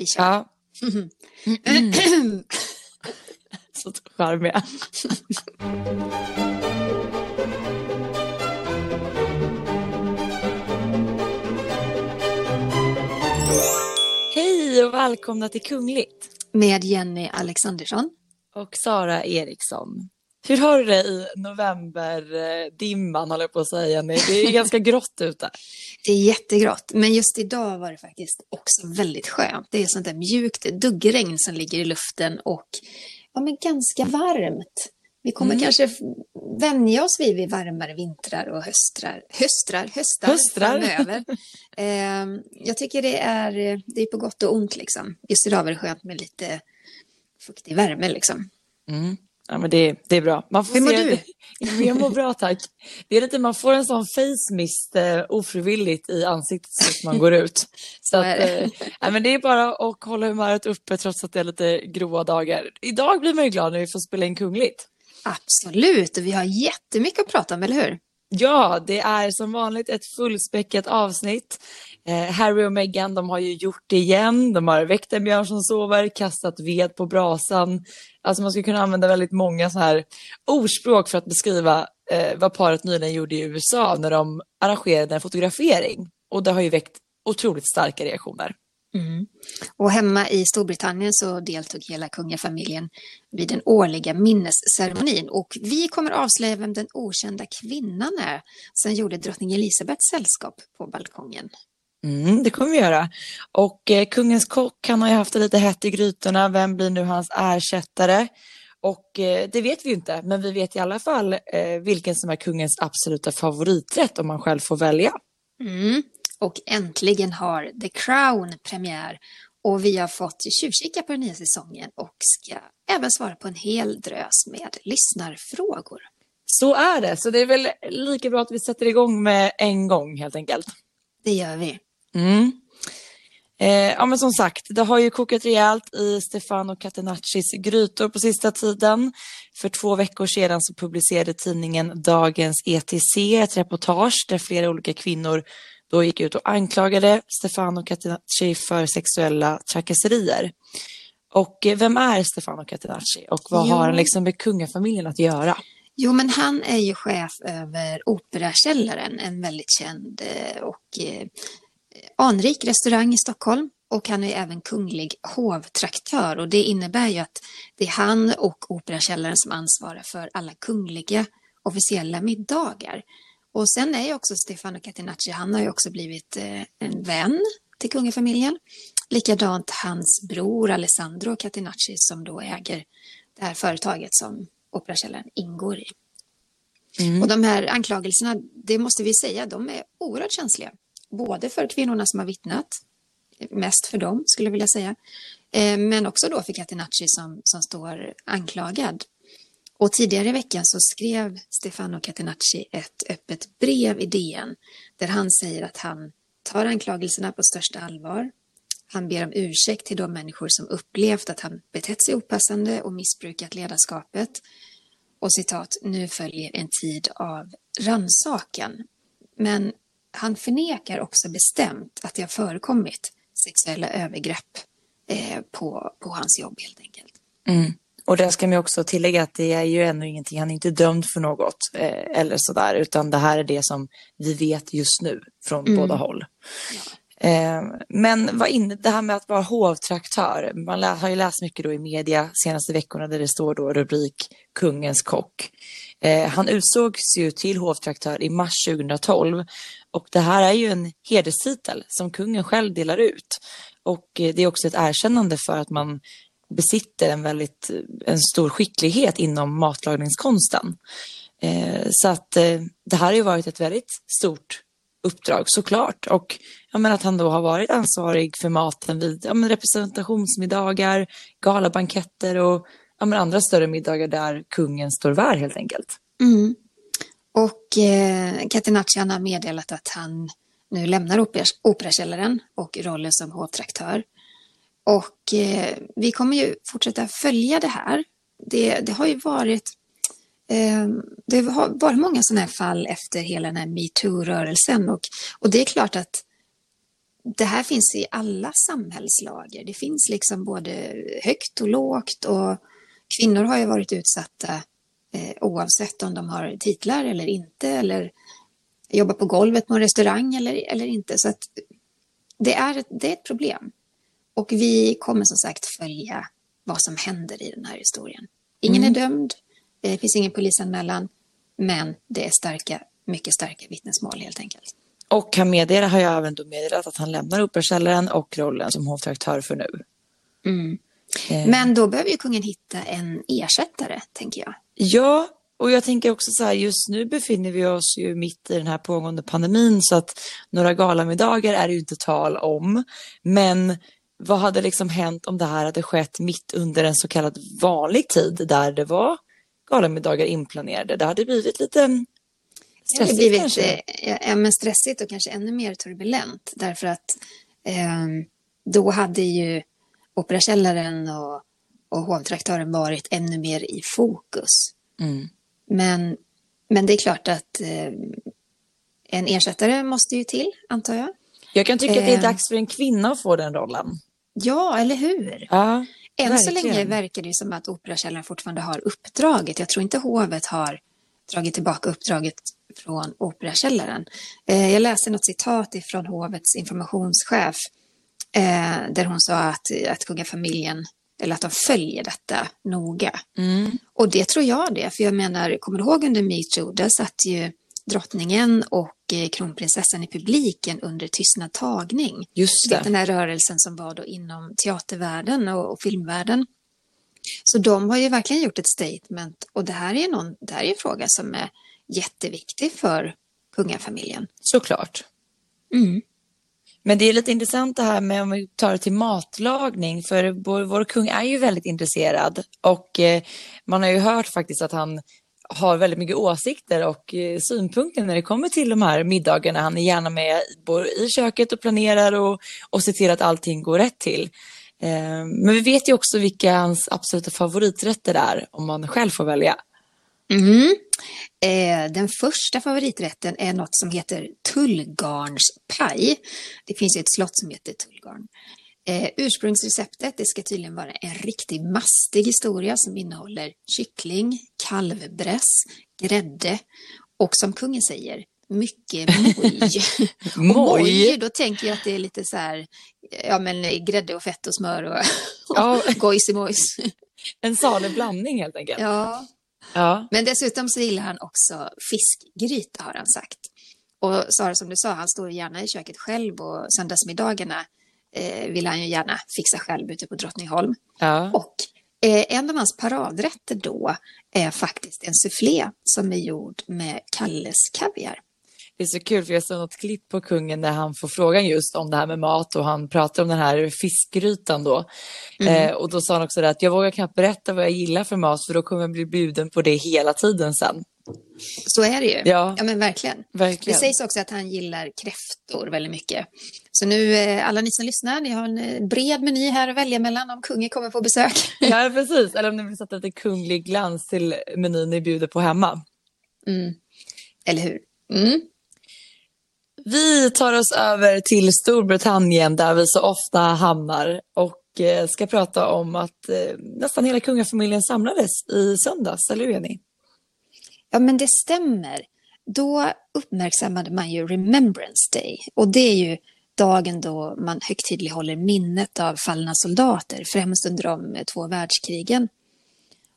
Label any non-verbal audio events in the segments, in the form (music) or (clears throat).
Vi kör. Ja. Mm. (clears throat) Så charmiga. Hej och välkomna till Kungligt. Med Jenny Alexandersson. Och Sara Eriksson. Hur har du det i novemberdimman, håller jag på att säga? Det är ganska grått ute. Det är jättegrått, men just idag var det faktiskt också väldigt skönt. Det är sånt där mjukt duggregn som ligger i luften och ja, men ganska varmt. Vi kommer mm. kanske vänja oss vid, vid varmare vintrar och höstrar, höstrar, höstar, höstrar. framöver. (laughs) eh, jag tycker det är, det är på gott och ont liksom. Just idag var det skönt med lite fuktig värme liksom. Mm. Ja, men det, det är bra. Man får Hur mår se, du? (laughs) Jag mår bra, tack. Det är lite, man får en sån face mist eh, ofrivilligt i ansiktet så att man går ut. (laughs) Så att, eh, ja, men det är bara att hålla humöret uppe trots att det är lite gråa dagar. Idag blir man ju glad när vi får spela in Kungligt. Absolut, och vi har jättemycket att prata om, eller hur? Ja, det är som vanligt ett fullspäckat avsnitt. Eh, Harry och Meghan, de har ju gjort det igen. De har väckt en björn som sover, kastat ved på brasan. Alltså man skulle kunna använda väldigt många så här ordspråk för att beskriva eh, vad paret nyligen gjorde i USA när de arrangerade en fotografering. Och det har ju väckt otroligt starka reaktioner. Mm. Och hemma i Storbritannien så deltog hela kungafamiljen vid den årliga minnesceremonin och vi kommer avslöja vem den okända kvinnan är som gjorde drottning Elisabeths sällskap på balkongen. Mm, det kommer vi göra. Och eh, kungens kock, han har ju haft det lite hett i grytorna. Vem blir nu hans ersättare? Och eh, det vet vi ju inte, men vi vet i alla fall eh, vilken som är kungens absoluta favoriträtt om man själv får välja. Mm. Och äntligen har The Crown premiär och vi har fått tjuvkika på den nya säsongen och ska även svara på en hel drös med lyssnarfrågor. Så är det, så det är väl lika bra att vi sätter igång med en gång helt enkelt. Det gör vi. Mm. Eh, ja men som sagt, det har ju kokat rejält i Stefano Catenaccis grytor på sista tiden. För två veckor sedan så publicerade tidningen Dagens ETC ett reportage där flera olika kvinnor då gick ut och anklagade Stefano Catenacci för sexuella trakasserier. Och eh, vem är Stefano Catenacci och vad jo. har han liksom med kungafamiljen att göra? Jo, men han är ju chef över Operakällaren, en väldigt känd eh, och eh, anrik restaurang i Stockholm. Och han är även kunglig hovtraktör och det innebär ju att det är han och Operakällaren som ansvarar för alla kungliga officiella middagar. Och sen är ju också Stefano Catenacci, han har ju också blivit eh, en vän till kungafamiljen. Likadant hans bror Alessandro Catenacci som då äger det här företaget som Operakällaren ingår i. Mm. Och de här anklagelserna, det måste vi säga, de är oerhört känsliga. Både för kvinnorna som har vittnat, mest för dem skulle jag vilja säga, eh, men också då för Catenacci som, som står anklagad. Och tidigare i veckan så skrev Stefano Catenacci ett öppet brev i DN där han säger att han tar anklagelserna på största allvar. Han ber om ursäkt till de människor som upplevt att han betett sig opassande och missbrukat ledarskapet. Och citat, nu följer en tid av rannsakan. Men han förnekar också bestämt att det har förekommit sexuella övergrepp eh, på, på hans jobb helt enkelt. Mm. Och där ska man också tillägga att det är ju ännu ingenting, han är inte dömd för något eh, eller sådär, utan det här är det som vi vet just nu från mm. båda håll. Eh, men vad in, det här med att vara hovtraktör, man lä, har ju läst mycket då i media senaste veckorna där det står då rubrik Kungens kock. Eh, han utsågs ju till hovtraktör i mars 2012 och det här är ju en hederstitel som kungen själv delar ut. Och eh, det är också ett erkännande för att man besitter en väldigt en stor skicklighet inom matlagningskonsten. Eh, så att eh, det här har ju varit ett väldigt stort uppdrag såklart. Och jag menar att han då har varit ansvarig för maten vid ja, men representationsmiddagar, galabanketter och ja, men andra större middagar där kungen står värd helt enkelt. Mm. Och eh, Catenacci har meddelat att han nu lämnar Operakällaren och rollen som hovtraktör. Och eh, vi kommer ju fortsätta följa det här. Det, det har ju varit eh, det har varit många sådana här fall efter hela den här metoo-rörelsen och, och det är klart att det här finns i alla samhällslager. Det finns liksom både högt och lågt och kvinnor har ju varit utsatta eh, oavsett om de har titlar eller inte eller jobbar på golvet på en restaurang eller, eller inte. Så att det är, det är ett problem. Och vi kommer som sagt följa vad som händer i den här historien. Ingen mm. är dömd, det finns ingen polisanmälan, men det är starka, mycket starka vittnesmål helt enkelt. Och han meddelar, har jag även då meddelat att han lämnar Operakällaren och rollen som hovtraktör för nu. Mm. Eh. Men då behöver ju kungen hitta en ersättare, tänker jag. Ja, och jag tänker också så här, just nu befinner vi oss ju mitt i den här pågående pandemin så att några galamiddagar är det ju inte tal om. Men vad hade liksom hänt om det här hade skett mitt under en så kallad vanlig tid där det var galamiddagar inplanerade? Det hade blivit lite stressigt det blivit, kanske? Ja, men stressigt och kanske ännu mer turbulent därför att eh, då hade ju Operakällaren och, och hovtraktören varit ännu mer i fokus. Mm. Men, men det är klart att eh, en ersättare måste ju till, antar jag. Jag kan tycka att det är eh. dags för en kvinna att få den rollen. Ja, eller hur? Ja, Än så länge verkar det som att Operakällaren fortfarande har uppdraget. Jag tror inte hovet har dragit tillbaka uppdraget från Operakällaren. Eh, jag läste något citat från hovets informationschef eh, där hon sa att, att kungafamiljen eller att de följer detta noga. Mm. Och det tror jag det, för jag menar, kommer du ihåg under metoo, där satt ju drottningen och eh, kronprinsessan i publiken under tystnad tagning. Just det. Den här rörelsen som var då inom teatervärlden och, och filmvärlden. Så de har ju verkligen gjort ett statement och det här är, någon, det här är en fråga som är jätteviktig för kungafamiljen. Såklart. Mm. Men det är lite intressant det här med om vi tar det till matlagning, för vår, vår kung är ju väldigt intresserad och eh, man har ju hört faktiskt att han har väldigt mycket åsikter och eh, synpunkter när det kommer till de här middagarna. Han är gärna med i köket och planerar och, och ser till att allting går rätt till. Eh, men vi vet ju också vilka hans absoluta favoriträtter är om man själv får välja. Mm. Eh, den första favoriträtten är något som heter tullgarnspaj. Det finns ett slott som heter Tullgarn. Eh, ursprungsreceptet det ska tydligen vara en riktigt mastig historia som innehåller kyckling, kalvbräss, grädde och som kungen säger, mycket moj. (laughs) moj. moj, då tänker jag att det är lite så här, ja men grädde och fett och smör och, (laughs) och gojs i mojs. En salig blandning helt enkelt. Ja, Ja. Men dessutom så gillar han också fiskgryta har han sagt. Och Sara, som du sa, han står gärna i köket själv och söndagsmiddagarna eh, vill han ju gärna fixa själv ute på Drottningholm. Ja. Och en av hans paradrätter då är faktiskt en soufflé som är gjord med Kalles kaviar. Det är så kul för jag såg något klipp på kungen där han får frågan just om det här med mat och han pratar om den här fiskgrytan då. Mm. Eh, och då sa han också att jag vågar knappt berätta vad jag gillar för mat för då kommer jag bli bjuden på det hela tiden sen. Så är det ju. Ja, ja men verkligen. verkligen. Det sägs också att han gillar kräftor väldigt mycket. Så nu, eh, alla ni som lyssnar, ni har en eh, bred meny här att välja mellan om kungen kommer på besök. (laughs) Ja, precis. Eller om ni vill sätta lite kunglig glans till menyn ni bjuder på hemma. Mm. Eller hur? Mm. Vi tar oss över till Storbritannien där vi så ofta hamnar och eh, ska prata om att nästan hela kungafamiljen samlades i söndags, eller hur Jenny? Ja, men det stämmer. Då uppmärksammade man ju Remembrance Day och det är ju dagen då man högtidlighåller minnet av fallna soldater, främst under de två världskrigen.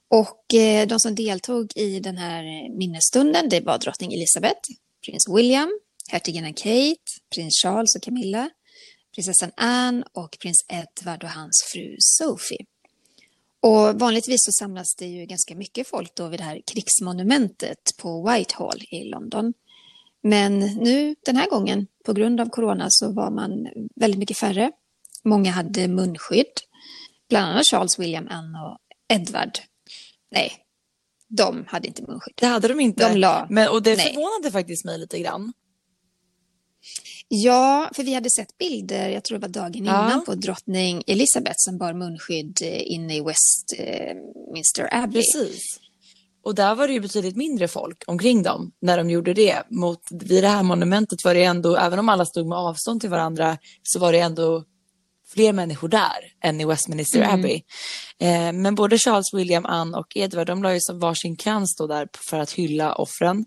Och eh, de som deltog i den här minnesstunden, det var drottning Elizabeth, prins William, hertiginnan Kate, prins Charles och Camilla, prinsessan Anne och prins Edward och hans fru Sophie. Och vanligtvis så samlas det ju ganska mycket folk då vid det här krigsmonumentet på Whitehall i London. Men nu den här gången, på grund av corona, så var man väldigt mycket färre. Många hade munskydd, bland annat Charles, William, Anne och Edward. Nej, de hade inte munskydd. Det hade de inte. De la... Men, och det Nej. förvånade faktiskt mig lite grann. Ja, för vi hade sett bilder, jag tror det var dagen innan, ja. på drottning Elizabeth som bar munskydd eh, inne i Westminster Abbey. Precis. Och där var det ju betydligt mindre folk omkring dem när de gjorde det. Mot, vid det här monumentet var det ändå, även om alla stod med avstånd till varandra, så var det ändå fler människor där än i Westminster mm. Abbey. Eh, men både Charles, William, Anne och Edward, de la ju som varsin krans då där för att hylla offren.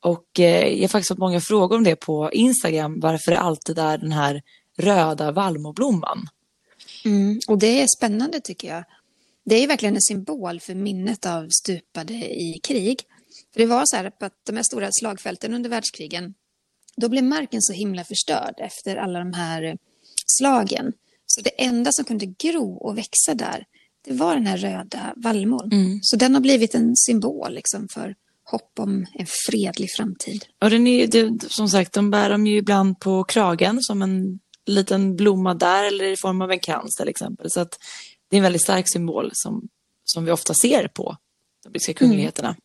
Och eh, jag har faktiskt fått många frågor om det på Instagram, varför det alltid är den här röda vallmoblomman. Mm, och det är spännande tycker jag. Det är verkligen en symbol för minnet av stupade i krig. För det var så här att de här stora slagfälten under världskrigen, då blev marken så himla förstörd efter alla de här slagen. Så det enda som kunde gro och växa där, det var den här röda vallmon. Mm. Så den har blivit en symbol liksom för hopp om en fredlig framtid. Och den är, det, som sagt, de bär dem ju ibland på kragen som en liten blomma där eller i form av en krans till exempel. Så att det är en väldigt stark symbol som, som vi ofta ser på de brittiska kungligheterna. Mm.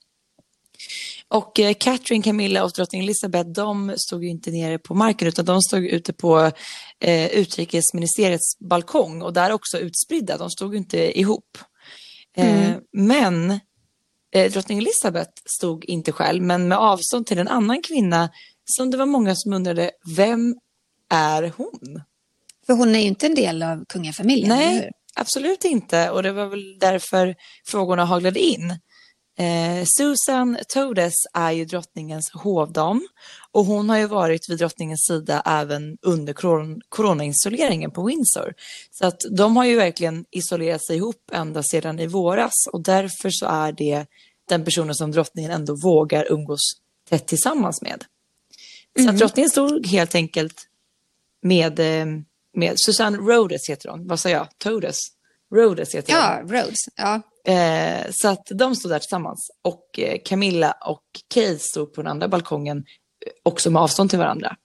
Och eh, Catherine, Camilla och drottning Elizabeth, de stod ju inte nere på marken utan de stod ute på eh, utrikesministeriets balkong och där också utspridda. De stod inte ihop. Eh, mm. Men eh, drottning Elizabeth stod inte själv, men med avstånd till en annan kvinna som det var många som undrade, vem är hon? För hon är ju inte en del av kungafamiljen, Nej, absolut inte. Och det var väl därför frågorna haglade in. Eh, Susan Todes är ju drottningens hovdam och hon har ju varit vid drottningens sida även under koron coronaisoleringen på Windsor. Så att de har ju verkligen isolerat sig ihop ända sedan i våras och därför så är det den personen som drottningen ändå vågar umgås tätt tillsammans med. Så mm. att drottningen stod helt enkelt med, eh, med Susanne Rhodes heter hon, vad säger jag, Todes? Rhodes heter hon. Ja, Rhodes, ja. Eh, så att de stod där tillsammans och eh, Camilla och Kate stod på den andra balkongen eh, också med avstånd till varandra.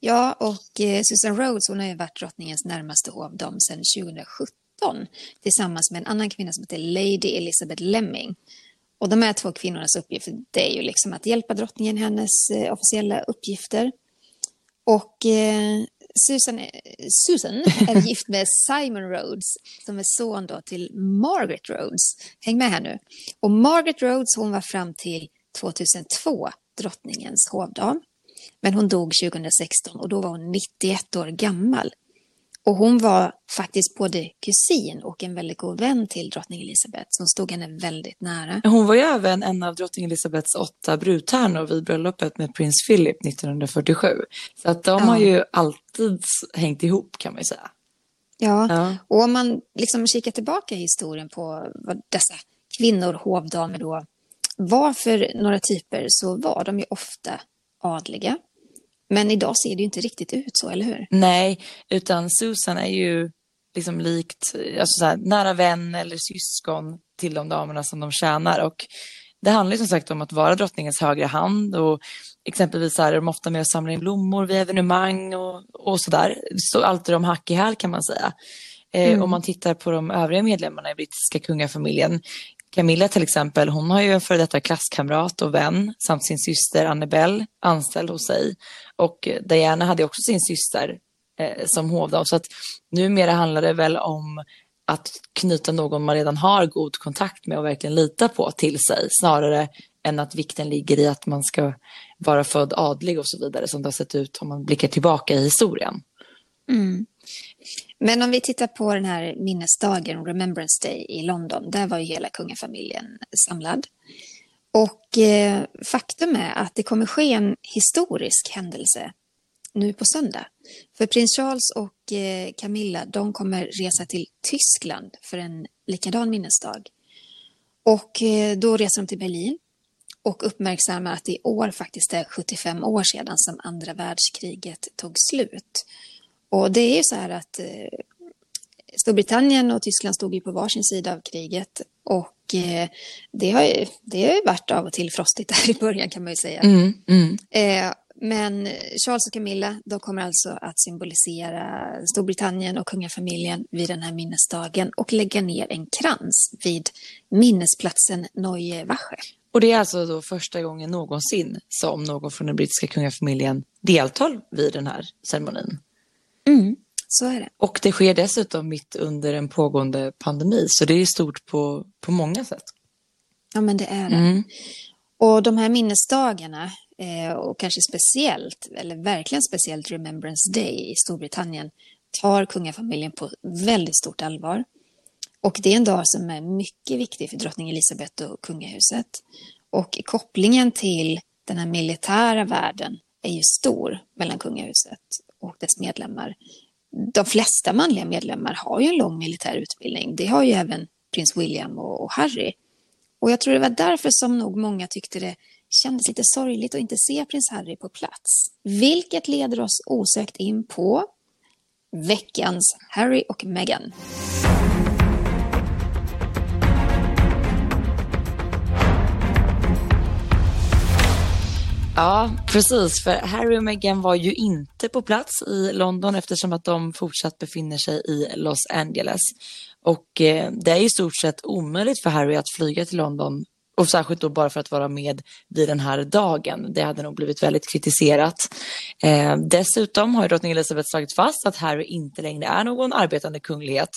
Ja, och eh, Susan Rhodes hon har ju varit drottningens närmaste hovdam sedan 2017 tillsammans med en annan kvinna som heter Lady Elizabeth Lemming. Och de här två kvinnornas uppgift det är ju liksom att hjälpa drottningen i hennes eh, officiella uppgifter. Och eh, Susan, Susan är (laughs) gift med Simon Rhodes som är son då till Margaret Rhodes. Häng med här nu. Och Margaret Rhodes hon var fram till 2002 drottningens hovdam. Men hon dog 2016 och då var hon 91 år gammal. Och hon var faktiskt både kusin och en väldigt god vän till drottning Elizabeth som stod henne väldigt nära. Hon var ju även en av drottning Elizabeths åtta brudtärnor vid bröllopet med prins Philip 1947. Så att de ja. har ju alltid hängt ihop kan man ju säga. Ja, ja. och om man liksom kikar tillbaka i historien på vad dessa kvinnor, hovdamer då var för några typer så var de ju ofta adliga. Men idag ser det ju inte riktigt ut så, eller hur? Nej, utan Susan är ju liksom likt alltså så här, nära vän eller syskon till de damerna som de tjänar. Och det handlar som sagt om att vara drottningens högra hand och exempelvis är de ofta med och samlar in blommor vid evenemang och, och sådär. Så alltid de hack i häl kan man säga. Eh, mm. Om man tittar på de övriga medlemmarna i brittiska kungafamiljen Camilla till exempel, hon har ju en före detta klasskamrat och vän samt sin syster Annabelle anställd hos sig. Och Diana hade också sin syster eh, som hovdam. Så att numera handlar det väl om att knyta någon man redan har god kontakt med och verkligen lita på till sig snarare än att vikten ligger i att man ska vara född adlig och så vidare som det har sett ut om man blickar tillbaka i historien. Mm. Men om vi tittar på den här minnesdagen, Remembrance Day i London, där var ju hela kungafamiljen samlad. Och eh, faktum är att det kommer ske en historisk händelse nu på söndag. För prins Charles och eh, Camilla, de kommer resa till Tyskland för en likadan minnesdag. Och eh, då reser de till Berlin och uppmärksammar att det i år faktiskt är 75 år sedan som andra världskriget tog slut. Och det är ju så här att eh, Storbritannien och Tyskland stod ju på varsin sida av kriget och det, har det har ju varit av och till frostigt där i början kan man ju säga. Mm, mm. Eh, men Charles och Camilla, de kommer alltså att symbolisera Storbritannien och kungafamiljen vid den här minnesdagen och lägga ner en krans vid minnesplatsen Neue Wache. Och det är alltså då första gången någonsin som någon från den brittiska kungafamiljen deltar vid den här ceremonin. Mm, så är det. Och det sker dessutom mitt under en pågående pandemi, så det är stort på, på många sätt. Ja, men det är det. Mm. Och de här minnesdagarna, eh, och kanske speciellt, eller verkligen speciellt Remembrance Day i Storbritannien, tar kungafamiljen på väldigt stort allvar. Och det är en dag som är mycket viktig för drottning Elizabeth och kungahuset. Och kopplingen till den här militära världen är ju stor mellan kungahuset och dess medlemmar. De flesta manliga medlemmar har ju en lång militär utbildning. Det har ju även prins William och Harry. Och jag tror det var därför som nog många tyckte det kändes lite sorgligt att inte se prins Harry på plats. Vilket leder oss osökt in på veckans Harry och Meghan. Ja, precis. För Harry och Meghan var ju inte på plats i London eftersom att de fortsatt befinner sig i Los Angeles. Och eh, det är i stort sett omöjligt för Harry att flyga till London och särskilt då bara för att vara med vid den här dagen. Det hade nog blivit väldigt kritiserat. Eh, dessutom har drottning Elizabeth slagit fast att Harry inte längre är någon arbetande kunglighet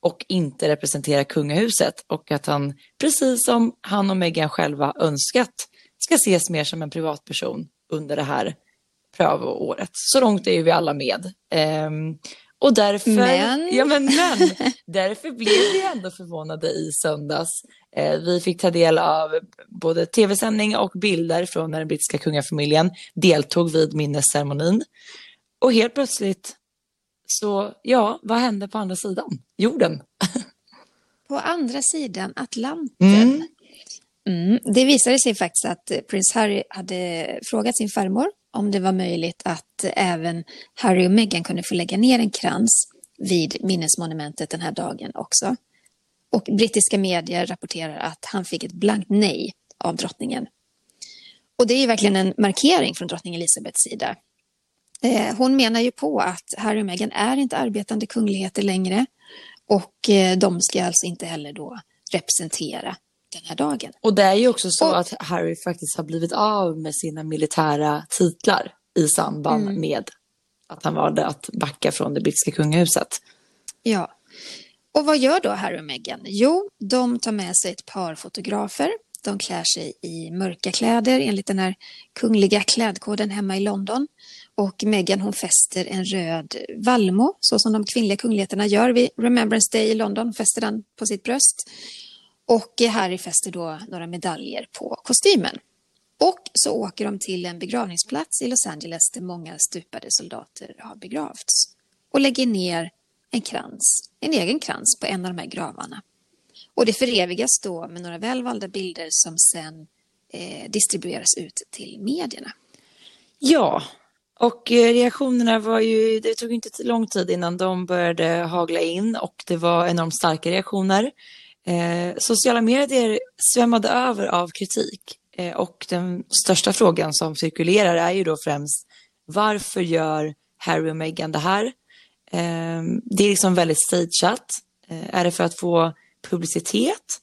och inte representerar kungahuset och att han, precis som han och Meghan själva önskat, ska ses mer som en privatperson under det här prövoåret. Så långt är ju vi alla med. Um, och därför, men. Ja, men, men därför blev vi ändå förvånade i söndags. Eh, vi fick ta del av både tv-sändning och bilder från när den brittiska kungafamiljen deltog vid minnesceremonin. Och helt plötsligt så, ja, vad hände på andra sidan jorden? (laughs) På andra sidan Atlanten. Mm. Mm. Det visade sig faktiskt att eh, prins Harry hade frågat sin farmor om det var möjligt att eh, även Harry och Meghan kunde få lägga ner en krans vid minnesmonumentet den här dagen också. Och brittiska medier rapporterar att han fick ett blankt nej av drottningen. Och det är verkligen en markering från drottning Elizabeths sida. Eh, hon menar ju på att Harry och Meghan är inte arbetande kungligheter längre och de ska alltså inte heller då representera den här dagen. Och det är ju också så och, att Harry faktiskt har blivit av med sina militära titlar i samband mm. med att han valde att backa från det brittiska kungahuset. Ja. Och vad gör då Harry och Meghan? Jo, de tar med sig ett par fotografer. De klär sig i mörka kläder enligt den här kungliga klädkoden hemma i London. Och Meghan hon fäster en röd vallmo, så som de kvinnliga kungligheterna gör vid Remembrance Day i London, fäster den på sitt bröst. Och Harry fäster då några medaljer på kostymen. Och så åker de till en begravningsplats i Los Angeles där många stupade soldater har begravts. Och lägger ner en krans, en egen krans på en av de här gravarna. Och det förevigas då med några välvalda bilder som sen eh, distribueras ut till medierna. Ja, och eh, reaktionerna var ju, det tog inte lång tid innan de började hagla in och det var enormt starka reaktioner. Eh, sociala medier svämmade över av kritik eh, och den största frågan som cirkulerar är ju då främst varför gör Harry och Meghan det här? Eh, det är liksom väldigt stageat. Eh, är det för att få publicitet?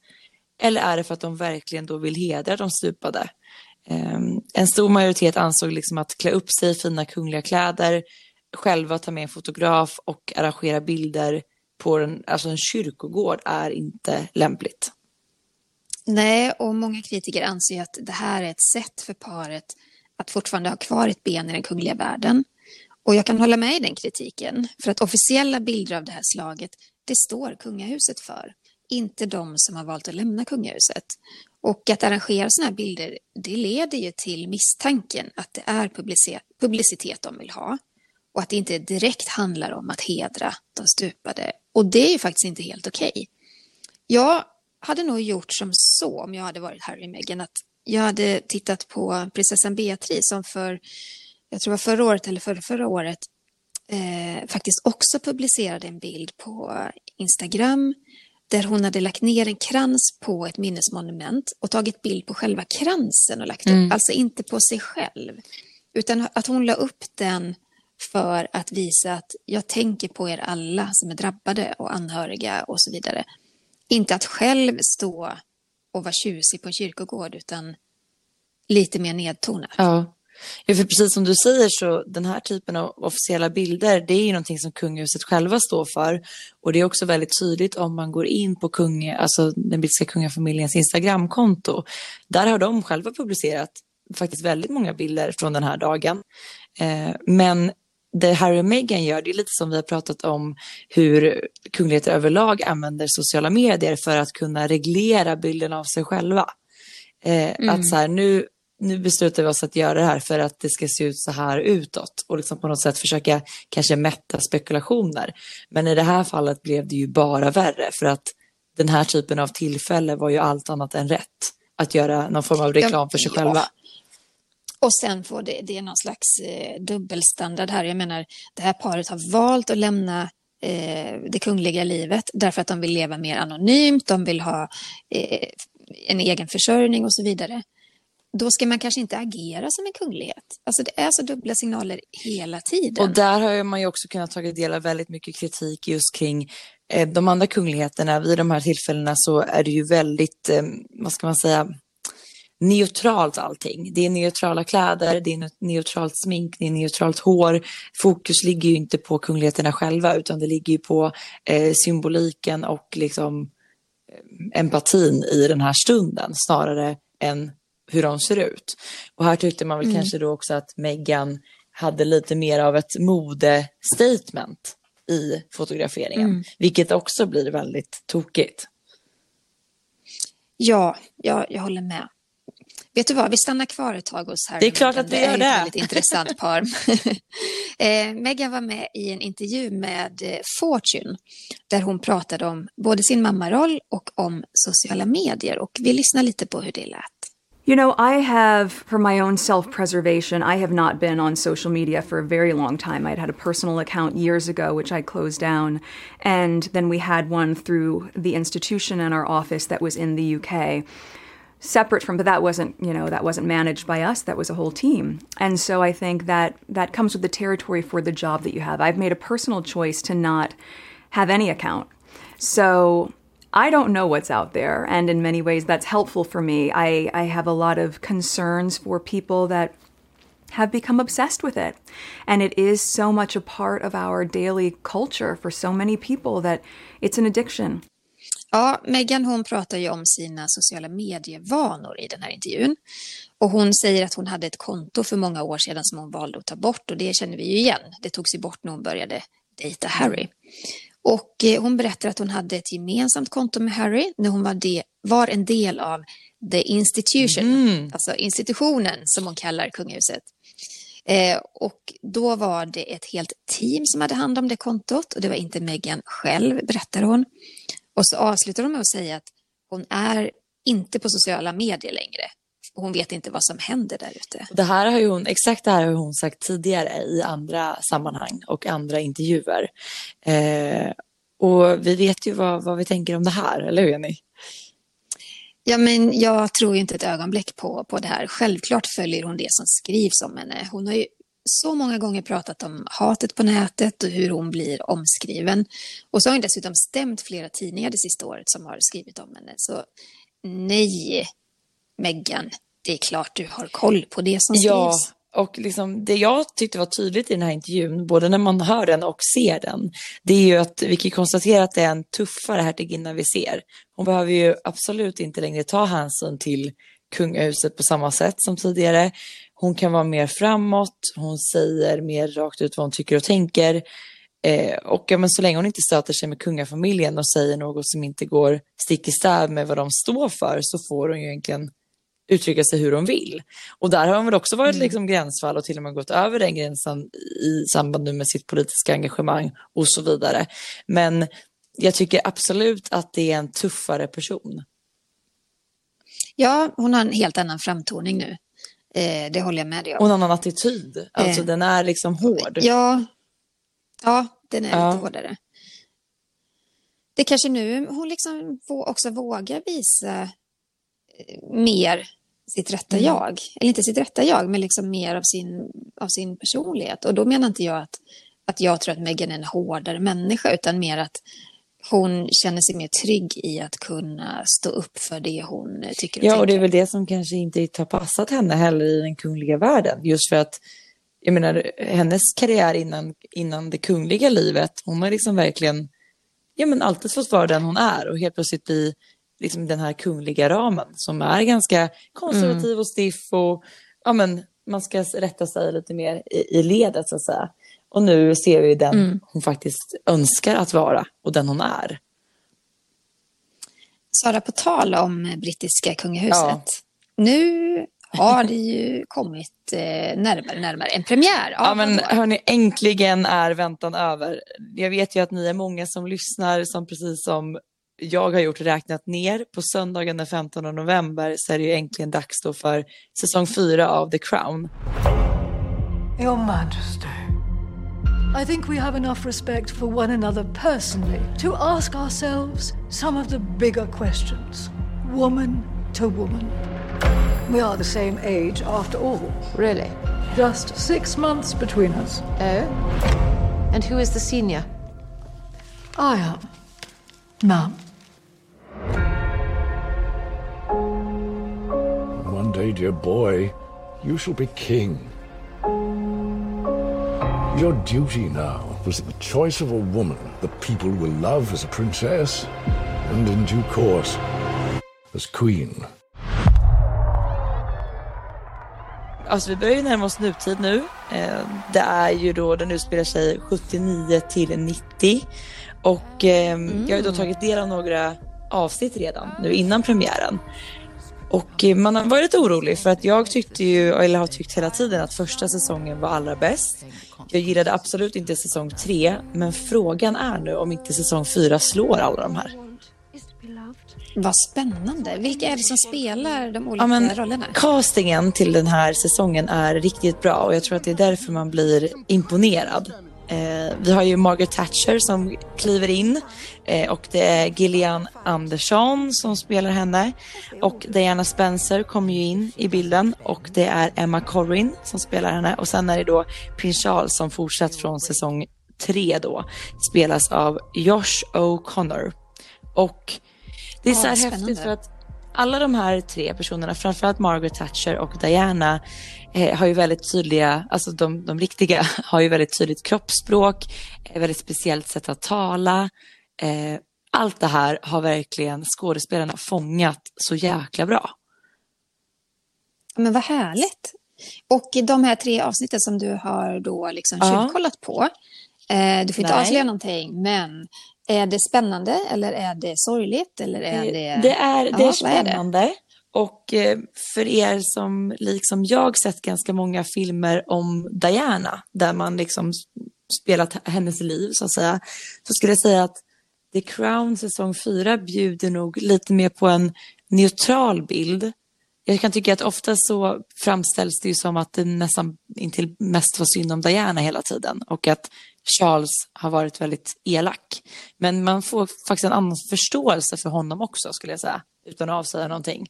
Eller är det för att de verkligen då vill hedra de stupade? Eh, en stor majoritet ansåg liksom att klä upp sig i fina kungliga kläder, själva ta med en fotograf och arrangera bilder på en, alltså en kyrkogård är inte lämpligt. Nej, och många kritiker anser att det här är ett sätt för paret att fortfarande ha kvar ett ben i den kungliga världen. Och jag kan hålla med i den kritiken, för att officiella bilder av det här slaget, det står kungahuset för, inte de som har valt att lämna kungahuset. Och att arrangera sådana här bilder, det leder ju till misstanken att det är publicitet de vill ha och att det inte direkt handlar om att hedra de stupade. Och det är ju faktiskt inte helt okej. Okay. Jag hade nog gjort som så om jag hade varit Harry och Meghan att jag hade tittat på prinsessan Beatrice som för, jag tror det var förra året eller förra, förra året, eh, faktiskt också publicerade en bild på Instagram där hon hade lagt ner en krans på ett minnesmonument och tagit bild på själva kransen och lagt mm. upp, alltså inte på sig själv. Utan att hon la upp den för att visa att jag tänker på er alla som är drabbade och anhöriga och så vidare. Inte att själv stå och vara tjusig på en kyrkogård utan lite mer nedtonat. Ja, Ja, för precis som du säger så den här typen av officiella bilder, det är ju någonting som kungahuset själva står för. Och det är också väldigt tydligt om man går in på kung, alltså den brittiska kungafamiljens Instagramkonto. Där har de själva publicerat faktiskt väldigt många bilder från den här dagen. Eh, men det Harry och Meghan gör, det är lite som vi har pratat om hur kungligheter överlag använder sociala medier för att kunna reglera bilden av sig själva. Eh, mm. Att så här, nu, nu beslutar vi oss att göra det här för att det ska se ut så här utåt och liksom på något sätt försöka kanske mätta spekulationer. Men i det här fallet blev det ju bara värre för att den här typen av tillfälle var ju allt annat än rätt. Att göra någon form av reklam för sig ja. själva. Och sen får det, det är någon slags eh, dubbelstandard här. Jag menar, det här paret har valt att lämna eh, det kungliga livet därför att de vill leva mer anonymt, de vill ha eh, en egen försörjning och så vidare. Då ska man kanske inte agera som en kunglighet. Alltså det är så dubbla signaler hela tiden. Och där har man ju också kunnat ta del av väldigt mycket kritik just kring eh, de andra kungligheterna. Vid de här tillfällena så är det ju väldigt, eh, vad ska man säga, neutralt allting. Det är neutrala kläder, det är neutralt smink, det är neutralt hår. Fokus ligger ju inte på kungligheterna själva utan det ligger ju på eh, symboliken och liksom eh, empatin i den här stunden snarare än hur de ser ut. Och här tyckte man väl mm. kanske då också att Meghan hade lite mer av ett modestatement i fotograferingen, mm. vilket också blir väldigt tokigt. Ja, jag, jag håller med. Vet du vad, vi stannar kvar ett tag hos Harry Det är klart att vi gör det. Det är ett väldigt intressant par. (laughs) eh, Meghan var med i en intervju med eh, Fortune där hon pratade om både sin mammaroll och om sociala medier och vi lyssnar lite på hur det lät. You know, I have, for my own self preservation, I have not been on social media for a very long time. I'd had a personal account years ago, which I closed down. And then we had one through the institution in our office that was in the UK. Separate from but that wasn't you know that wasn't managed by us that was a whole team and so i think that that comes with the territory for the job that you have i've made a personal choice to not have any account so i don't know what's out there and in many ways that's helpful for me i i have a lot of concerns for people that have become obsessed with it. And it is so much a part of our daily culture for so many people that it's an addiction. Ja, Meghan hon pratar ju om sina sociala medievanor i den här intervjun. Och hon säger att hon hade ett konto för många år sedan som hon valde att ta bort och det känner vi ju igen. Det togs ju bort när hon började dejta Harry. Och eh, hon berättar att hon hade ett gemensamt konto med Harry när hon var, de, var en del av The Institution, mm. alltså institutionen som hon kallar kungahuset. Eh, och då var det ett helt team som hade hand om det kontot och det var inte Meghan själv, berättar hon. Och så avslutar hon med att säga att hon är inte på sociala medier längre. Hon vet inte vad som händer där ute. Det här har hon, exakt det här har hon sagt tidigare i andra sammanhang och andra intervjuer. Eh, och vi vet ju vad, vad vi tänker om det här, eller hur Jenny? Ja, men jag tror ju inte ett ögonblick på, på det här. Självklart följer hon det som skrivs om henne. Hon har ju så många gånger pratat om hatet på nätet och hur hon blir omskriven. Och så har hon dessutom stämt flera tidningar det sista året som har skrivit om henne. Så nej, Meghan, det är klart du har koll på det som skrivs. Ja, och liksom det jag tyckte var tydligt i den här intervjun, både när man hör den och ser den, det är ju att vi kan konstatera att det är en tuffare hertiginna vi ser. Hon behöver ju absolut inte längre ta hänsyn till kungahuset på samma sätt som tidigare. Hon kan vara mer framåt, hon säger mer rakt ut vad hon tycker och tänker. Eh, och ja, men så länge hon inte stöter sig med kungafamiljen och säger något som inte går stick i stäv med vad de står för så får hon ju egentligen uttrycka sig hur hon vill. Och där har hon väl också varit mm. liksom gränsfall och till och med gått över den gränsen i samband med sitt politiska engagemang och så vidare. Men jag tycker absolut att det är en tuffare person. Ja, hon har en helt annan framtoning nu. Eh, det håller jag med dig om. Och en annan attityd. Alltså eh, den är liksom hård. Ja, ja den är ja. lite hårdare. Det kanske nu hon liksom också vågar visa eh, mer sitt rätta mm. jag. Eller inte sitt rätta jag, men liksom mer av sin, av sin personlighet. Och då menar inte jag att, att jag tror att Meghan är en hårdare människa, utan mer att hon känner sig mer trygg i att kunna stå upp för det hon tycker och Ja, tänker. och det är väl det som kanske inte har passat henne heller i den kungliga världen. Just för att, jag menar, hennes karriär innan, innan det kungliga livet, hon har liksom verkligen, ja men alltid fått vara den hon är och helt plötsligt bli liksom den här kungliga ramen som är ganska konservativ och stiff och, ja men, man ska rätta sig lite mer i, i ledet så att säga. Och nu ser vi den hon faktiskt önskar att vara och den hon är. Sara, på tal om brittiska kungahuset. Ja. Nu har det ju kommit eh, närmare närmare en premiär. Ja men hörni, äntligen är väntan över. Jag vet ju att ni är många som lyssnar som precis som jag har gjort räknat ner. På söndagen den 15 november så är det ju äntligen dags då för säsong 4 av The Crown. Your Majesty, I think we have enough respect for one another personally to ask ourselves some of the bigger questions, woman to woman. We are the same age after all, Really? just six months between us. Oh? And who is the senior? I am. Ma'am. One day, dear boy, you shall be king. Your duty now was the choice of a woman the people will love as a princess, and in due course, as queen. Alltså vi börjar ju närma oss nutid nu. Eh, Det är ju då, den utspelar sig 79 till 90. Och eh, jag har ju då tagit del av några avsnitt redan nu innan premiären. Och eh, man har varit lite orolig för att jag tyckte ju, eller har tyckt hela tiden att första säsongen var allra bäst. Jag gillade absolut inte säsong tre, men frågan är nu om inte säsong fyra slår alla de här. Vad spännande. Vilka är det som spelar de olika Ja, men rollerna? castingen till den här säsongen är riktigt bra och jag tror att det är därför man blir imponerad. Eh, vi har ju Margaret Thatcher som kliver in eh, och det är Gillian Andersson som spelar henne. Och Diana Spencer kommer ju in i bilden och det är Emma Corrin som spelar henne. Och sen är det då Prins Charles som fortsatt från säsong tre då spelas av Josh O'Connor. Och det är så här Ja, häftigt för att alla de här tre personerna, framförallt Margaret Thatcher och Diana, eh, har ju väldigt tydliga, alltså de, de riktiga, (laughs) har ju väldigt tydligt kroppsspråk, väldigt speciellt sätt att tala. Eh, allt det här har verkligen skådespelarna fångat så jäkla bra. Men vad härligt. Och de här tre avsnitten som du har då liksom Ja. tjuvkollat på. Eh, du får inte Nej. avslöja någonting, men är det spännande eller är det sorgligt? Eller är det... Det är, det Ja, är vad är det? spännande. Och eh, för er som liksom jag sett ganska många filmer om Diana, där man liksom spelat hennes liv så att säga, så skulle jag säga att The Crown säsong 4 bjuder nog lite mer på en neutral bild. Jag kan tycka att ofta så framställs det ju som att det nästan intill mest var synd om Diana hela tiden och att Charles har varit väldigt elak. Men man får faktiskt en annan förståelse för honom också skulle jag säga, utan att avsäga någonting.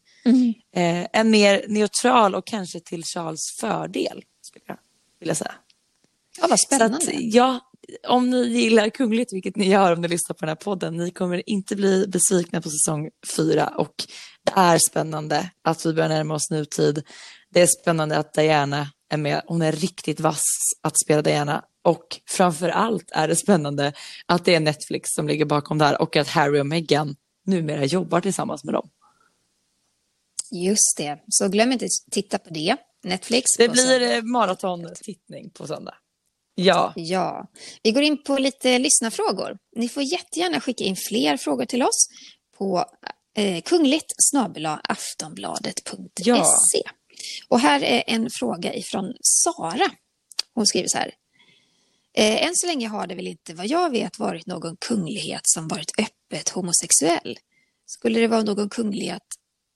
Eh, en mer neutral och kanske till Charles fördel, skulle jag vilja säga. Ja, vad spännande. att, ja, om ni gillar kungligt, vilket ni gör om ni lyssnar på den här podden, ni kommer inte bli besvikna på säsong fyra och det är spännande att vi börjar närma oss nutid. Det är spännande att Diana är med, hon är riktigt vass att spela Diana och framför allt är det spännande att det är Netflix som ligger bakom det här och att Harry och Meghan numera jobbar tillsammans med dem. Just det, så glöm inte att titta på det. Netflix. Det blir eh, maratontittning på söndag. Ja, Ja, vi går in på lite lyssnarfrågor. Ni får jättegärna skicka in fler frågor till oss på eh, kungligt aftonbladet.se. Ja. Och här är en fråga ifrån Sara. Hon skriver så här. Eh, än så länge har det väl inte vad jag vet varit någon kunglighet som varit öppet homosexuell. Skulle det vara någon kunglighet,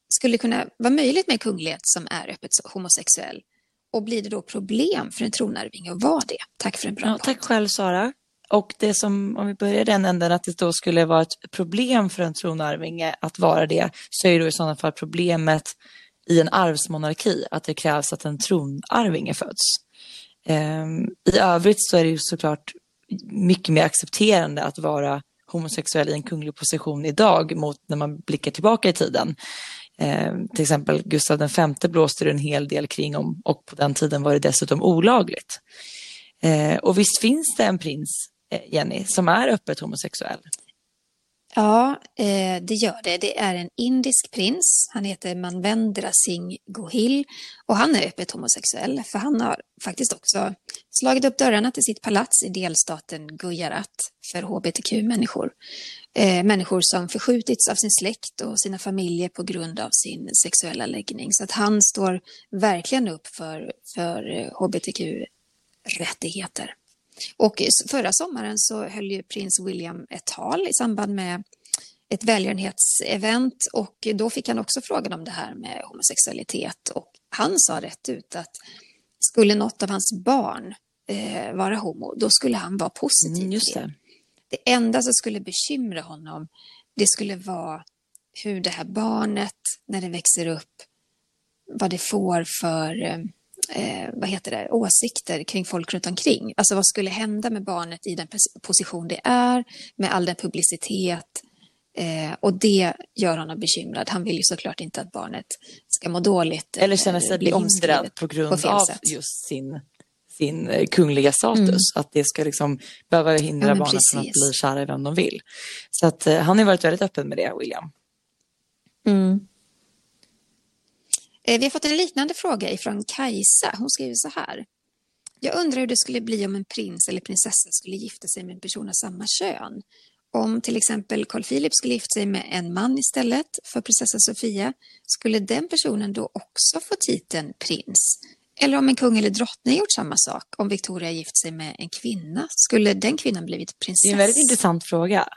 skulle det kunna vara möjligt med en kunglighet som är öppet homosexuell? Och blir det då problem för en tronarvinge att vara det? Tack för en bra Ja, podd. tack själv Sara. Och det som, om vi börjar den änden, att det då skulle vara ett problem för en tronarvinge att vara det, så är det i sådana fall problemet i en arvsmonarki, att det krävs att en tronarvinge föds. Ehm, I övrigt så är det ju såklart mycket mer accepterande att vara homosexuell i en kunglig position idag mot när man blickar tillbaka i tiden. Eh, till exempel Gustav V blåste det en hel del kring om och på den tiden var det dessutom olagligt. Eh, och visst finns det en prins, eh, Jenny, som är öppet homosexuell? Ja, eh, det gör det. Det är en indisk prins. Han heter Manvendra Singh Gohil och han är öppet homosexuell för han har faktiskt också slagit upp dörrarna till sitt palats i delstaten Gujarat för hbtq-människor. Eh, människor som förskjutits av sin släkt och sina familjer på grund av sin sexuella läggning. Så att han står verkligen upp för, för eh, hbtq-rättigheter. Och förra sommaren så höll ju prins William ett tal i samband med ett välgörenhetsevent. Och då fick han också frågan om det här med homosexualitet. Och han sa rätt ut att skulle något av hans barn eh, vara homo, då skulle han vara positiv mm, just det. det. Enda som skulle bekymra honom, det skulle vara hur det här barnet, när det växer upp, vad det får för eh, vad heter det, åsikter kring folk runt omkring. Alltså vad skulle hända med barnet i den position det är, med all den publicitet. Eh, och det gör honom bekymrad. Han vill ju såklart inte att barnet ska må dåligt. Eller känna sig beundrad på grund på av sätt. just sin, sin eh, kungliga status. Mm. Att det ska liksom behöva hindra ja, barnet från att bli kära i vem de vill. Så att, eh, han har varit väldigt öppen med det, William. Mm. Eh, vi har fått en liknande fråga ifrån Kajsa. Hon skriver så här. Jag undrar hur det skulle bli om en prins eller prinsessa skulle gifta sig med en person av samma kön. Om till exempel Carl Philip skulle gifta sig med en man istället för prinsessa Sofia, skulle den personen då också få titeln prins? Eller om en kung eller drottning gjort samma sak, om Victoria gift sig med en kvinna, skulle den kvinnan blivit prinsessa? Det är en väldigt intressant fråga.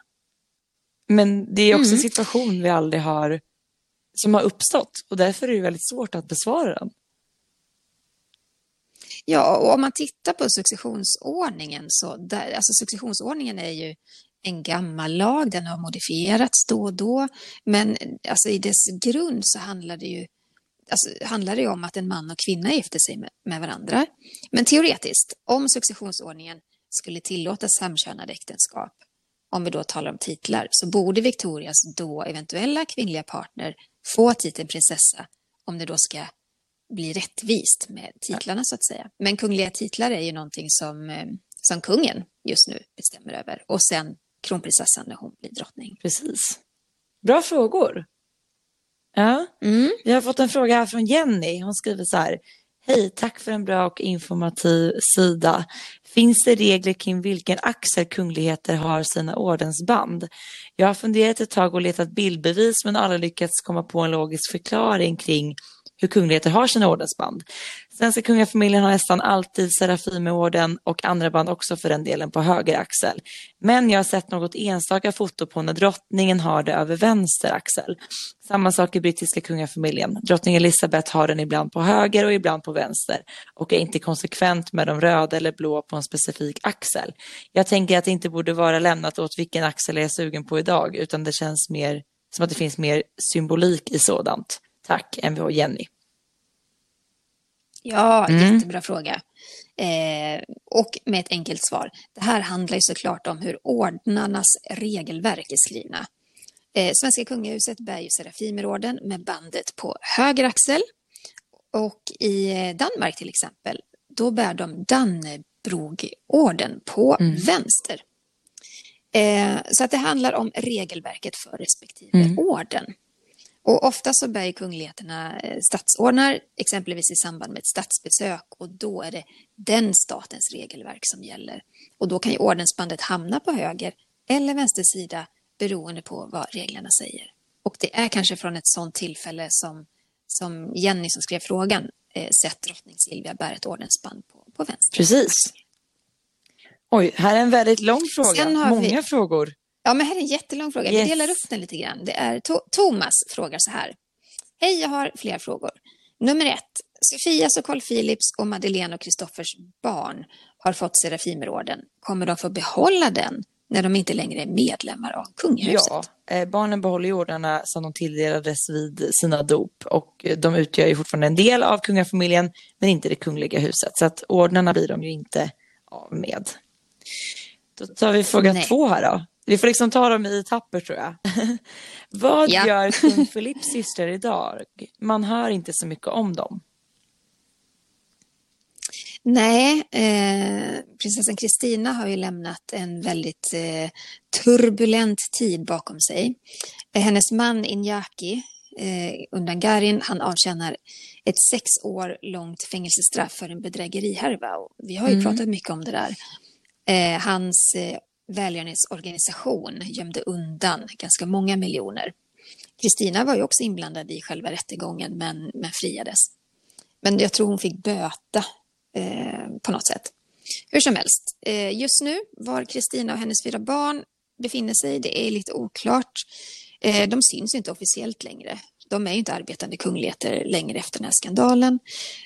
Men det är också mm. en situation vi aldrig har som har uppstått och därför är det väldigt svårt att besvara den. Ja, och om man tittar på successionsordningen så där, alltså successionsordningen är ju en gammal lag, den har modifierats då och då, men alltså i dess grund så handlar det ju alltså, handlar det om att en man och kvinna gifter sig med, med varandra. Men teoretiskt, om successionsordningen skulle tillåta samkönade äktenskap, om vi då talar om titlar, så borde Victorias då eventuella kvinnliga partner få titeln prinsessa om det då ska bli rättvist med titlarna så att säga. Men kungliga titlar är ju någonting som, eh, som kungen just nu bestämmer över och sen kronprinsessan när hon blir drottning. Precis. Bra frågor. Ja, mm. Vi har fått en fråga här från Jenny. Hon skriver så här. Hej, tack för en bra och informativ sida. Finns det regler kring vilken axel kungligheter har sina ordensband? Jag har funderat ett tag och letat bildbevis men aldrig lyckats komma på en logisk förklaring kring hur kungligheter har sina ordensband. Svenska kungafamiljen har nästan alltid Serafimerorden och andra band också för den delen på höger axel. Men jag har sett något enstaka foto på när drottningen har det över vänster axel. Samma sak i brittiska kungafamiljen. Drottning Elizabeth har den ibland på höger och ibland på vänster och är inte konsekvent med de röda eller blå på en specifik axel. Jag tänker att det inte borde vara lämnat åt vilken axel jag är sugen på idag utan det känns mer som att det finns mer symbolik i sådant. Tack, Mvh Jenny. Ja, mm. jättebra fråga. Eh, och med ett enkelt svar. Det här handlar ju såklart om hur ordnarnas regelverk är skrivna. Eh, Svenska kungahuset bär ju Serafimerorden med bandet på höger axel. Och i Danmark till exempel, då bär de Dannebrogorden på mm. vänster. Eh, så att det handlar om regelverket för respektive mm. orden. Och ofta så bär kungligheterna eh, statsordnar, exempelvis i samband med ett statsbesök och då är det den statens regelverk som gäller. Och då kan ju ordensbandet hamna på höger eller vänster sida beroende på vad reglerna säger. Och det är kanske från ett sådant tillfälle som, som Jenny som skrev frågan eh, sett drottning Silvia bära ett ordensband på, på vänster. Precis. Oj, här är en väldigt lång fråga. Många vi... frågor. Ja, men här är en jättelång fråga. Yes. Vi delar upp den lite grann. Det är to Thomas frågar så här. Hej, jag har flera frågor. Nummer ett. Sofias och Carl Philips och Madeleine och Kristoffers barn har fått Serafimerorden. Kommer de få behålla den när de inte längre är medlemmar av kungahuset? Ja, eh, barnen behåller ordarna som de tilldelades vid sina dop och de utgör ju fortfarande en del av kungafamiljen men inte det kungliga huset. Så att ordnarna blir de ju inte av med. Då tar vi fråga Nej. två här då. Vi får liksom ta dem i etapper tror jag. (laughs) Vad Ja. gör (laughs) kung Philips systrar idag? Man hör inte så mycket om dem. Nej, eh, prinsessan Kristina har ju lämnat en väldigt eh, turbulent tid bakom sig. Hennes man Inyaki eh, Undangarin, han avtjänar ett sex år långt fängelsestraff för en bedrägerihärva. Och Vi har ju pratat mycket om det där. Eh, hans eh, välgörenhetsorganisation gömde undan ganska många miljoner. Kristina var ju också inblandad i själva rättegången men, men friades. Men jag tror hon fick böta eh, på något sätt. Hur som helst, eh, just nu var Kristina och hennes fyra barn befinner sig, det är lite oklart. Eh, de syns inte officiellt längre. De är ju inte arbetande kungligheter längre efter den här skandalen.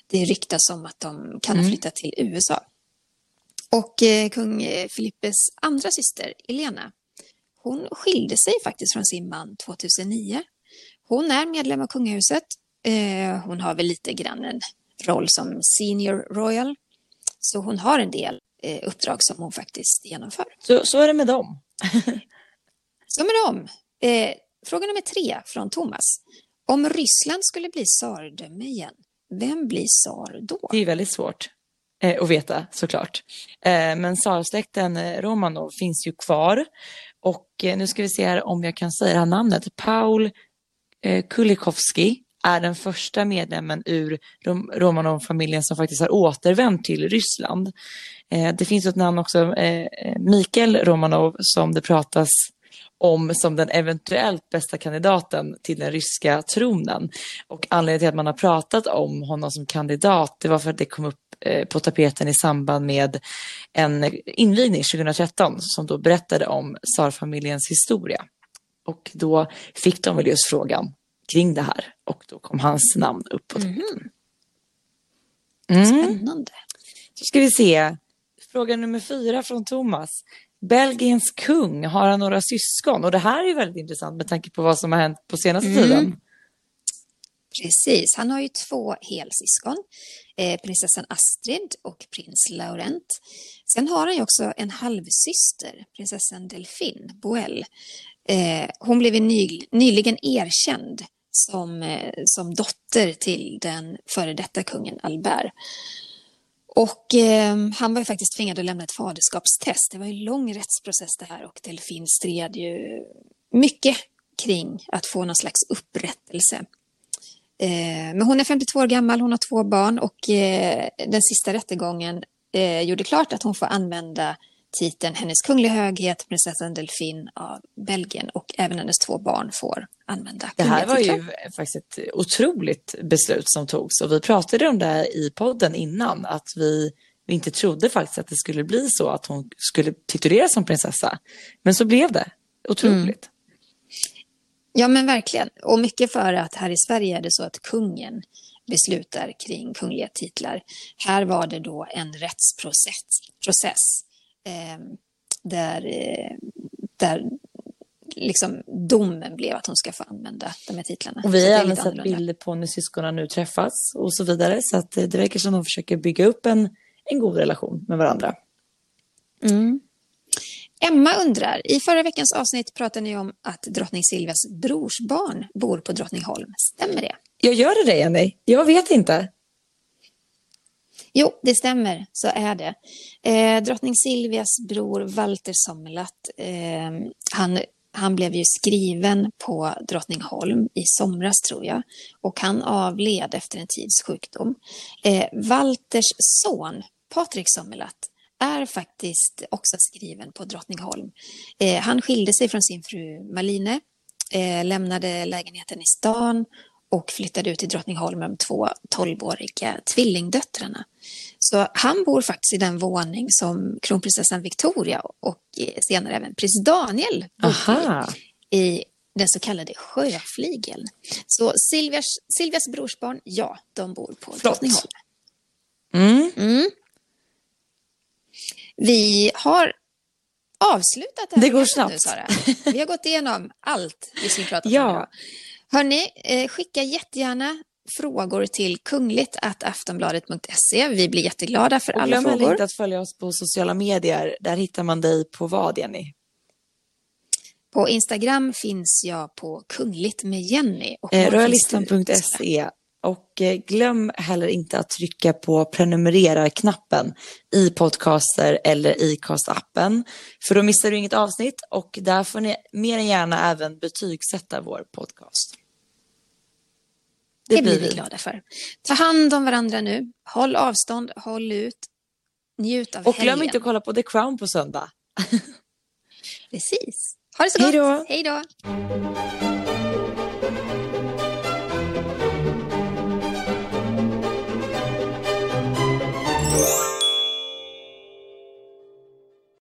Det ryktas om att de kan ha flyttat till USA. Och eh, kung eh, Filippes andra syster, Elena, hon skilde sig faktiskt från sin man 2009. Hon är medlem av kungahuset. Eh, hon har väl lite grann en roll som senior royal. Så hon har en del uppdrag som hon faktiskt genomför. Så, så är det med dem. (laughs) Så med dem. Fråga nummer tre från Thomas. Om Ryssland skulle bli tsardöme igen, vem blir tsar då? Det är väldigt svårt eh, att veta såklart. Eh, men tsarsläkten eh, Romanov finns ju kvar. Och eh, nu ska vi se här om jag kan säga det här namnet. Paul eh, Kulikovski är den första medlemmen ur Rom- Romanov-familjen som faktiskt har återvänt till Ryssland. Eh, det finns ett namn också, eh, eh Mikael Romanov, som det pratas om som den eventuellt bästa kandidaten till den ryska tronen. Och anledningen till att man har pratat om honom som kandidat, det var för att det kom upp på tapeten i samband med en invigning 2013 som då berättade om tsarfamiljens historia. Och då fick de väl just frågan kring det här och då kom hans namn upp på tapeten. Mm. Spännande. Så ska vi se. Fråga nummer fyra från Thomas. Belgiens kung, har han några syskon? Och det här är ju väldigt intressant med tanke på vad som har hänt på senaste tiden. Precis, han har ju två helsyskon, eh, prinsessan Astrid och prins Laurent. Sen har han ju också en halvsyster, prinsessan Delphine Boel. Eh, hon blev ju ny, nyligen erkänd som, eh, som dotter till den före detta kungen Albert. Och eh, han var ju faktiskt tvingad att lämna ett faderskapstest. Det var ju en lång rättsprocess det här och Delphine stred ju mycket kring att få någon slags upprättelse. Eh, men hon är 52 år gammal, hon har två barn och eh, den sista rättegången eh, gjorde klart att hon får använda titeln Hennes Kungliga Höghet prinsessan Delphine av Belgien och även hennes två barn får använda Det här var ju faktiskt ett otroligt beslut som togs och vi pratade om det här i podden innan att vi, vi inte trodde faktiskt att det skulle bli så att hon skulle tituleras som prinsessa. Men så blev det. Otroligt. Ja men verkligen. Och mycket för att här i Sverige är det så att kungen beslutar kring kungliga titlar. Här var det då en rättsprocess process, eh, där, eh, där liksom domen blev att hon ska få använda de här titlarna. Och vi har även sett bilder på när syskonen nu träffas och så vidare. Så att eh, det verkar som att de försöker bygga upp en, en god relation med varandra. Emma undrar, i förra veckans avsnitt pratade ni om att drottning Silvias brorsbarn bor på Drottningholm. Stämmer det? Jag gör det Jenny? Jag vet inte. Jo, det stämmer, så är det. Eh, drottning Silvias bror Walter Sommerlath, eh, han, han blev ju skriven på Drottningholm i somras tror jag och han avled efter en tids sjukdom. Eh, Walters son, Patrik Sommerlath, är faktiskt också skriven på Drottningholm. Eh, han skilde sig från sin fru Maline, eh, lämnade lägenheten i stan och flyttade ut till Drottningholm med de två 12-åriga tvillingdöttrarna. Så han bor faktiskt i den våning som kronprinsessan Victoria och eh, senare även prins Daniel bodde i, i den så kallade sjöfligeln. Så Silvias, Silvias brorsbarn, ja, de bor på Drottningholm. Mm. Mm. Vi har avslutat det här Det går snabbt. Nu, Sara. Vi har gått igenom allt vi skulle prata om Ja. idag. Hörni, eh, skicka jättegärna frågor till kungligt.aftonbladet.se. Vi blir jätteglada för Och alla glöm frågor. inte att följa oss på sociala medier. Där hittar man dig på vad Jenny? På Instagram finns jag på Kungligt med Jenny. Eh, Royalistan.se och eh, glöm heller inte att trycka på prenumerera-knappen i podcaster eller i castappen. För då missar du inget avsnitt och där får ni mer än gärna även betygsätta vår podcast. Det, det blir vi glada för. Ta hand om varandra nu. Håll avstånd, håll ut. Njut av Och helgen. glöm inte att kolla på The Crown på söndag. Precis. Ha det så gott. Hej då. Hej då.